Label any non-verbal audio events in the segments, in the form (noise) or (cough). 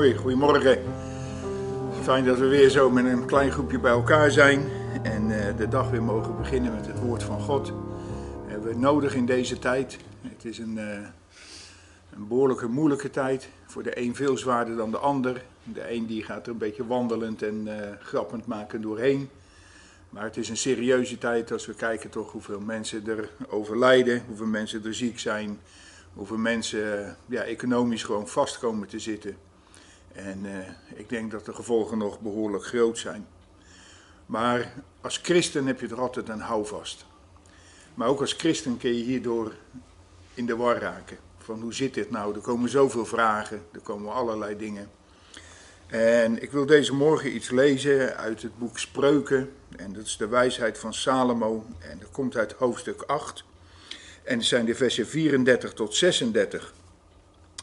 Goedemorgen. Fijn dat we weer zo met een klein groepje bij elkaar zijn en eh, de dag weer mogen beginnen met het woord van God. Hebben we nodig in deze tijd. Het is een, uh, een behoorlijke moeilijke tijd. Voor de een veel zwaarder dan de ander. De een die gaat er een beetje wandelend en uh, grappend maken doorheen. Maar het is een serieuze tijd als we kijken toch hoeveel mensen er overlijden, hoeveel mensen er ziek zijn, hoeveel mensen ja, economisch gewoon vast komen te zitten. En uh, ik denk dat de gevolgen nog behoorlijk groot zijn. Maar als christen heb je er altijd een houvast. Maar ook als christen kun je hierdoor in de war raken. Van hoe zit dit nou? Er komen zoveel vragen, er komen allerlei dingen. En ik wil deze morgen iets lezen uit het boek Spreuken. En dat is de wijsheid van Salomo. En dat komt uit hoofdstuk 8. En zijn de versen 34 tot 36.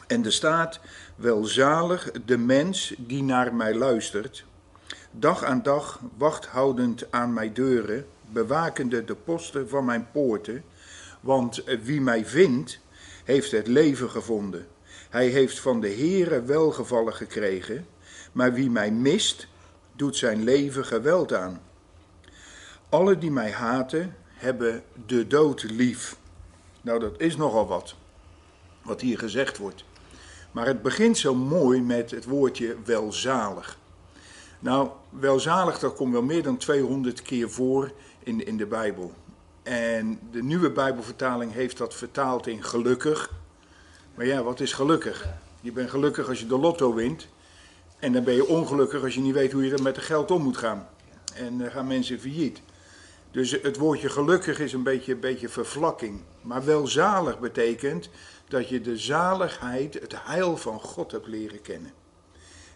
En er staat: Welzalig de mens die naar mij luistert, dag aan dag wachthoudend aan mijn deuren, bewakende de posten van mijn poorten. Want wie mij vindt, heeft het leven gevonden. Hij heeft van de Heere welgevallen gekregen, maar wie mij mist, doet zijn leven geweld aan. Alle die mij haten, hebben de dood lief. Nou, dat is nogal wat, wat hier gezegd wordt. Maar het begint zo mooi met het woordje welzalig. Nou, welzalig, dat komt wel meer dan 200 keer voor in, in de Bijbel. En de nieuwe Bijbelvertaling heeft dat vertaald in gelukkig. Maar ja, wat is gelukkig? Je bent gelukkig als je de lotto wint. En dan ben je ongelukkig als je niet weet hoe je er met het geld om moet gaan. En dan gaan mensen failliet. Dus het woordje gelukkig is een beetje, een beetje vervlakking. Maar welzalig betekent dat je de zaligheid, het heil van God hebt leren kennen.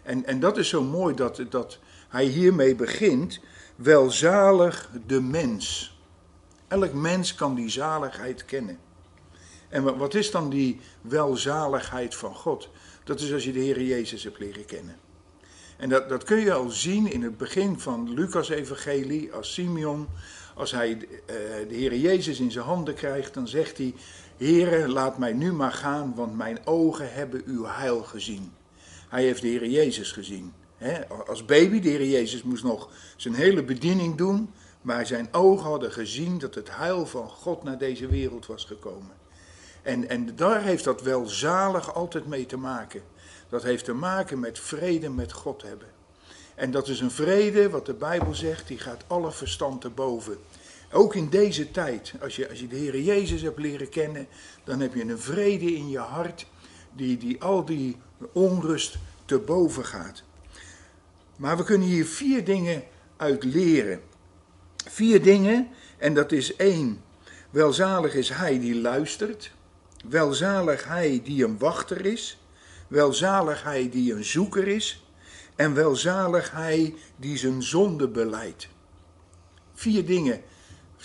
En, en dat is zo mooi dat, dat hij hiermee begint. Welzalig de mens. Elk mens kan die zaligheid kennen. En wat is dan die welzaligheid van God? Dat is als je de Heer Jezus hebt leren kennen. En dat, dat kun je al zien in het begin van Lucas' evangelie, als Simeon, als hij uh, de Heer Jezus in zijn handen krijgt, dan zegt hij, Heere, laat mij nu maar gaan, want mijn ogen hebben uw heil gezien. Hij heeft de Heer Jezus gezien. als baby, de Heer Jezus moest nog zijn hele bediening doen, maar zijn ogen hadden gezien dat het heil van God naar deze wereld was gekomen. En, en daar heeft dat wel zalig altijd mee te maken. Dat heeft te maken met vrede met God hebben. En dat is een vrede, wat de Bijbel zegt, die gaat alle verstand te boven. Ook in deze tijd, als je, als je de Heer Jezus hebt leren kennen, dan heb je een vrede in je hart die, die al die onrust te boven gaat. Maar we kunnen hier vier dingen uit leren. Vier dingen, en dat is één. Welzalig is hij die luistert. Welzalig hij die een wachter is. Welzalig hij die een zoeker is. En welzalig hij die zijn zonde beleidt. Vier dingen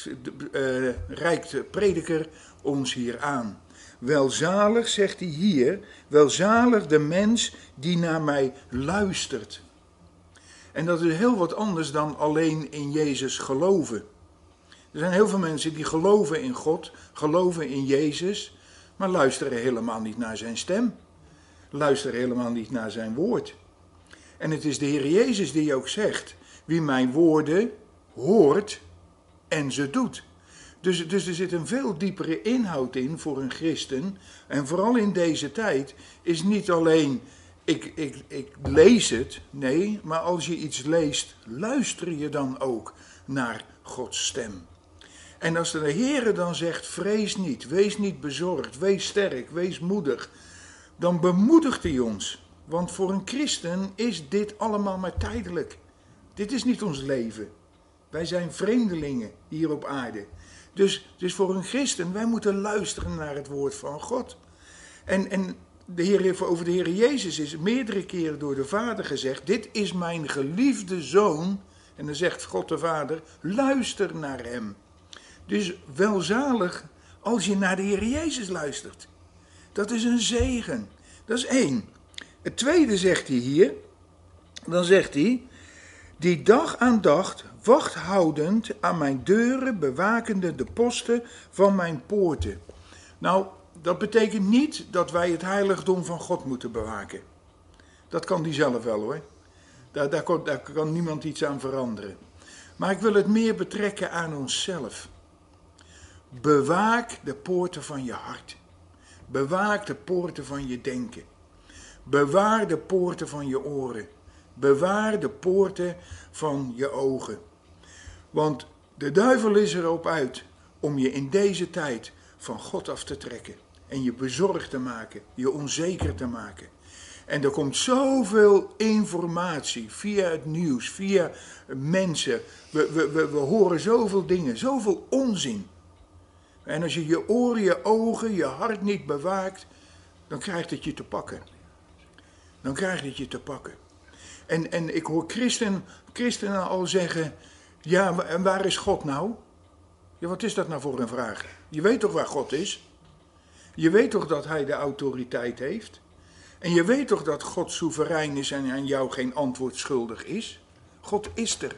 uh, de prediker ons hier aan. Welzalig, zegt hij hier, welzalig de mens die naar mij luistert. En dat is heel wat anders dan alleen in Jezus geloven. Er zijn heel veel mensen die geloven in God, geloven in Jezus, maar luisteren helemaal niet naar zijn stem. Luisteren helemaal niet naar zijn woord. En het is de Heer Jezus die ook zegt: Wie mijn woorden hoort en ze doet. Dus, dus er zit een veel diepere inhoud in voor een christen. En vooral in deze tijd is niet alleen ik, ik, ik lees het, nee, maar als je iets leest, luister je dan ook naar Gods stem. En als de Heer dan zegt, vrees niet, wees niet bezorgd, wees sterk, wees moedig, dan bemoedigt hij ons. Want voor een christen is dit allemaal maar tijdelijk. Dit is niet ons leven. Wij zijn vreemdelingen hier op aarde. Dus, dus voor een christen, wij moeten luisteren naar het woord van God. En, en de Heer, over de Heer Jezus is meerdere keren door de Vader gezegd: Dit is mijn geliefde zoon. En dan zegt God de Vader: luister naar hem. Dus welzalig als je naar de Heer Jezus luistert. Dat is een zegen. Dat is één. Het tweede zegt hij hier. Dan zegt hij: Die dag aan dag wachthoudend aan mijn deuren, bewakende de posten van mijn poorten. Nou, dat betekent niet dat wij het heiligdom van God moeten bewaken. Dat kan die zelf wel hoor. Daar, daar, daar kan niemand iets aan veranderen. Maar ik wil het meer betrekken aan onszelf. Bewaak de poorten van je hart. Bewaak de poorten van je denken. Bewaar de poorten van je oren. Bewaar de poorten van je ogen. Want de duivel is erop uit om je in deze tijd van God af te trekken. En je bezorgd te maken, je onzeker te maken. En er komt zoveel informatie via het nieuws, via mensen. We, we, we, we horen zoveel dingen, zoveel onzin. En als je je oren, je ogen, je hart niet bewaakt, dan krijgt het je te pakken. Dan krijgt het je te pakken. En, en ik hoor christen, christenen al zeggen, ja, en waar is God nou? Ja, wat is dat nou voor een vraag? Je weet toch waar God is? Je weet toch dat Hij de autoriteit heeft? En je weet toch dat God soeverein is en aan jou geen antwoord schuldig is? God is er.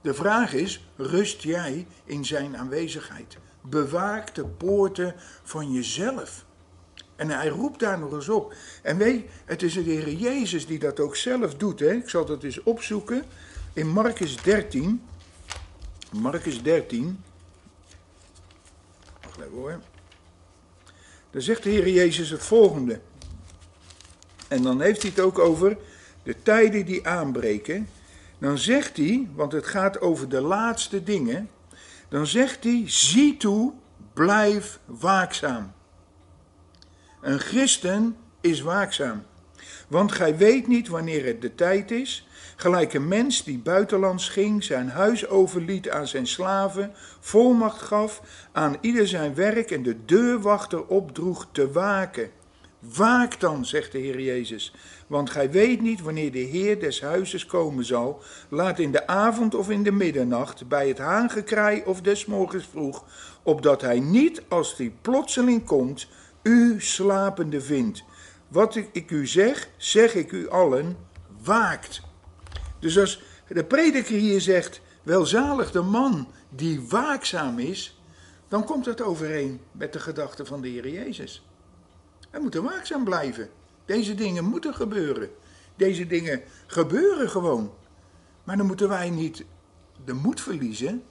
De vraag is, rust jij in Zijn aanwezigheid? Bewaak de poorten van jezelf. En hij roept daar nog eens op. En weet, het is de Heer Jezus die dat ook zelf doet. Hè? Ik zal dat eens opzoeken. In Marcus 13. Marcus 13. Wacht even hoor. Dan zegt de Heer Jezus het volgende. En dan heeft hij het ook over de tijden die aanbreken. Dan zegt hij, want het gaat over de laatste dingen. Dan zegt hij, zie toe, blijf waakzaam. Een christen is waakzaam. Want gij weet niet wanneer het de tijd is. Gelijk een mens die buitenlands ging, zijn huis overliet aan zijn slaven, volmacht gaf aan ieder zijn werk en de deurwachter opdroeg te waken. Waak dan, zegt de Heer Jezus, want gij weet niet wanneer de Heer des huizes komen zal, laat in de avond of in de middernacht, bij het haangekraai of des morgens vroeg, opdat hij niet, als die plotseling komt, u slapende vindt. Wat ik u zeg, zeg ik u allen, waakt. Dus als de prediker hier zegt, welzalig de man die waakzaam is, dan komt dat overeen met de gedachte van de Heer Jezus. Wij moeten waakzaam blijven. Deze dingen moeten gebeuren. Deze dingen gebeuren gewoon. Maar dan moeten wij niet de moed verliezen.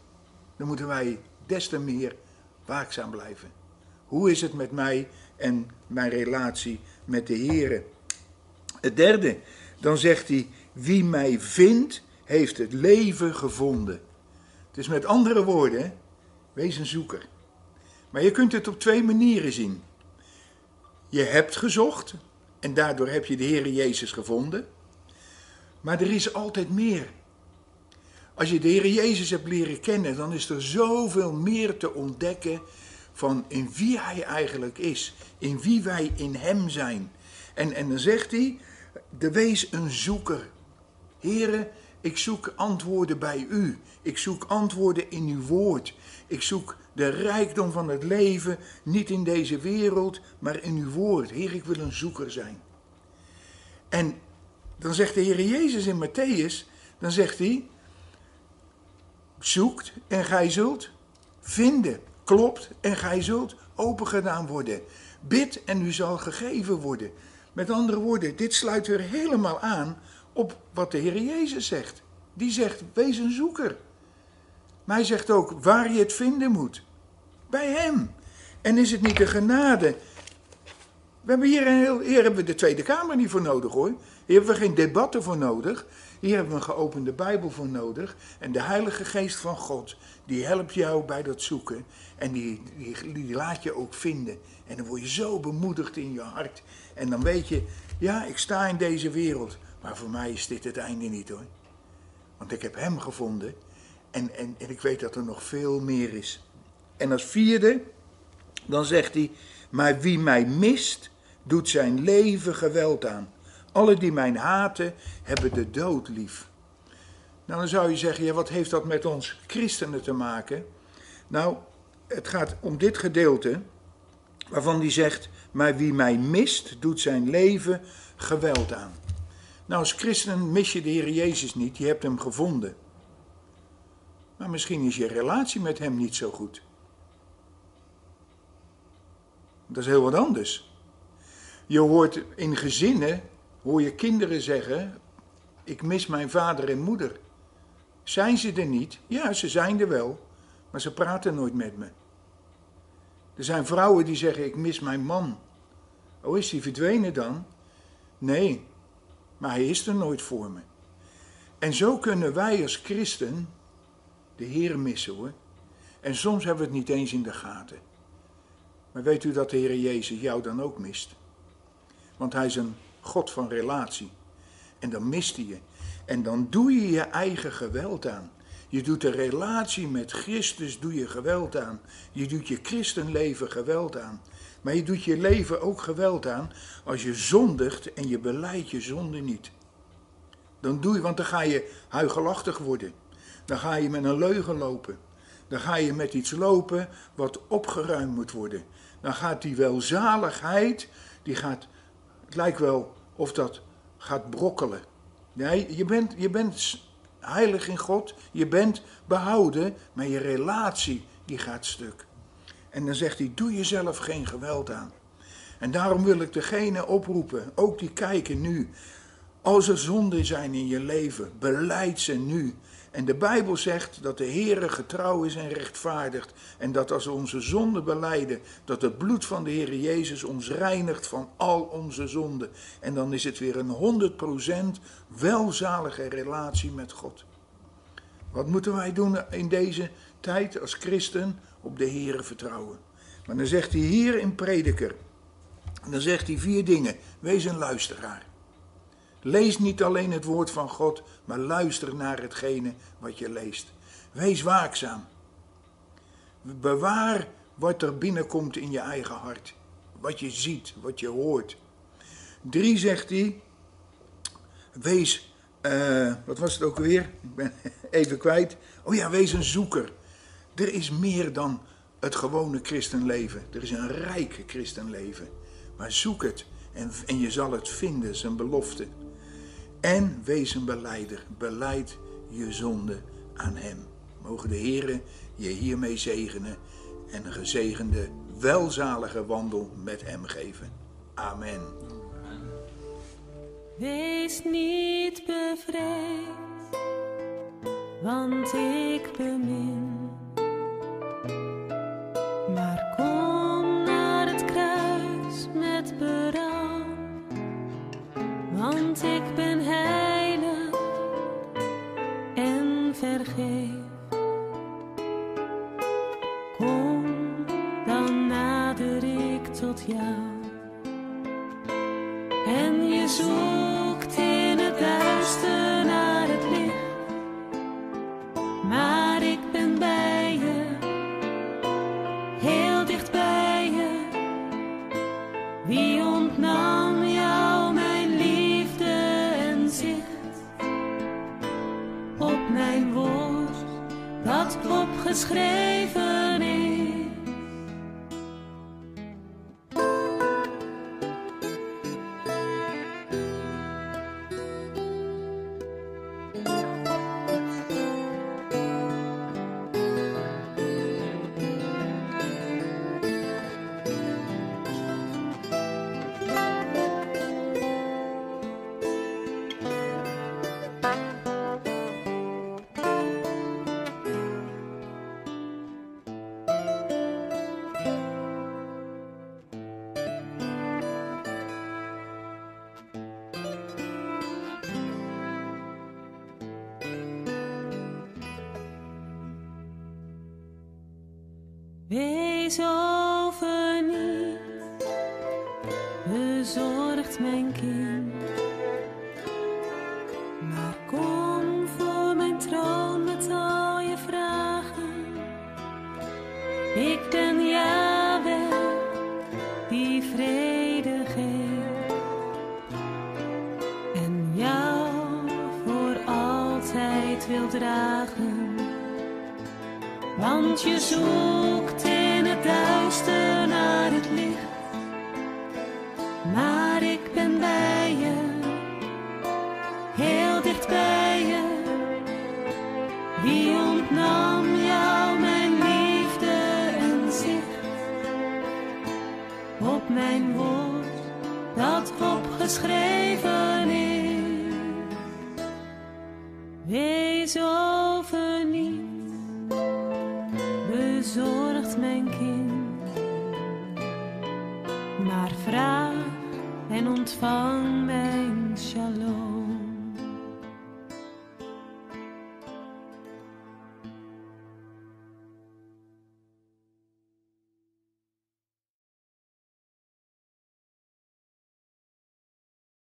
Dan moeten wij des te meer waakzaam blijven. Hoe is het met mij en mijn relatie met de Heer? Het derde, dan zegt hij, wie mij vindt, heeft het leven gevonden. Het is met andere woorden, wees een zoeker. Maar je kunt het op twee manieren zien. Je hebt gezocht en daardoor heb je de Heer Jezus gevonden. Maar er is altijd meer. Als je de Heer Jezus hebt leren kennen, dan is er zoveel meer te ontdekken van in wie Hij eigenlijk is. In wie wij in Hem zijn. En, en dan zegt hij, de wees een zoeker. Heren, ik zoek antwoorden bij u. Ik zoek antwoorden in uw woord. Ik zoek de rijkdom van het leven niet in deze wereld, maar in uw woord. Heer, ik wil een zoeker zijn. En dan zegt de Heer Jezus in Matthäus, dan zegt hij, zoekt en gij zult vinden. Klopt en gij zult opengedaan worden. Bid en u zal gegeven worden. Met andere woorden, dit sluit weer helemaal aan op wat de Heer Jezus zegt. Die zegt, wees een zoeker. Maar hij zegt ook waar je het vinden moet. Bij hem. En is het niet de genade? We hebben hier, heel, hier hebben we de Tweede Kamer niet voor nodig hoor. Hier hebben we geen debatten voor nodig. Hier hebben we een geopende Bijbel voor nodig. En de Heilige Geest van God, die helpt jou bij dat zoeken. En die, die laat je ook vinden. En dan word je zo bemoedigd in je hart. En dan weet je, ja, ik sta in deze wereld. Maar voor mij is dit het einde niet hoor. Want ik heb hem gevonden. En, en, en ik weet dat er nog veel meer is. En als vierde, dan zegt hij, maar wie mij mist, doet zijn leven geweld aan. Alle die mij haten, hebben de dood lief. Nou, dan zou je zeggen, ja, wat heeft dat met ons christenen te maken? Nou, het gaat om dit gedeelte, waarvan hij zegt, maar wie mij mist, doet zijn leven geweld aan. Nou, als christen mis je de Heer Jezus niet, je hebt hem gevonden. Maar misschien is je relatie met hem niet zo goed. Dat is heel wat anders. Je hoort in gezinnen hoor je kinderen zeggen: Ik mis mijn vader en moeder. Zijn ze er niet? Ja, ze zijn er wel, maar ze praten nooit met me. Er zijn vrouwen die zeggen: Ik mis mijn man. Oh, is hij verdwenen dan? Nee, maar hij is er nooit voor me. En zo kunnen wij als christen de Heer missen hoor. En soms hebben we het niet eens in de gaten. Maar weet u dat de Heer Jezus jou dan ook mist? Want hij is een God van relatie. En dan mist hij je. En dan doe je je eigen geweld aan. Je doet de relatie met Christus, doe je geweld aan. Je doet je christenleven geweld aan. Maar je doet je leven ook geweld aan als je zondigt en je beleidt je zonde niet. Dan doe je, want dan ga je huigelachtig worden. Dan ga je met een leugen lopen. Dan ga je met iets lopen wat opgeruimd moet worden. Dan gaat die welzaligheid, die gaat, het lijkt wel of dat gaat brokkelen. Nee, je bent, je bent heilig in God, je bent behouden, maar je relatie die gaat stuk. En dan zegt hij, doe jezelf geen geweld aan. En daarom wil ik degene oproepen, ook die kijken nu. Als er zonden zijn in je leven, beleid ze nu. En de Bijbel zegt dat de Heere getrouw is en rechtvaardigt. En dat als we onze zonden beleiden, dat het bloed van de Heere Jezus ons reinigt van al onze zonden. En dan is het weer een 100% welzalige relatie met God. Wat moeten wij doen in deze tijd als christen? Op de Heere vertrouwen. Maar dan zegt hij hier in Prediker, dan zegt hij vier dingen. Wees een luisteraar. Lees niet alleen het woord van God, maar luister naar hetgene wat je leest. Wees waakzaam. Bewaar wat er binnenkomt in je eigen hart. Wat je ziet, wat je hoort. Drie zegt hij, wees, uh, wat was het ook weer? Ik ben (laughs) even kwijt. Oh ja, wees een zoeker. Er is meer dan het gewone christenleven. Er is een rijk christenleven. Maar zoek het en, en je zal het vinden, zijn belofte. En wees een beleider. Beleid je zonde aan hem. Mogen de Heere je hiermee zegenen en een gezegende, welzalige wandel met hem geven. Amen. Wees niet bevreesd, want ik bemin. Wees over niet bezorgd, mijn kind. Maar kom voor mijn troon met al je vragen. Ik ben Yahweh, die vrede geeft. En jou voor altijd wil dragen. Want je zoekt in het duister naar het licht, maar ik ben bij je, heel dicht bij je. Wie ontnam jou mijn liefde en zicht op mijn woord dat opgeschreven is? Wees bezorgd, mijn kind, maar vraag en ontvang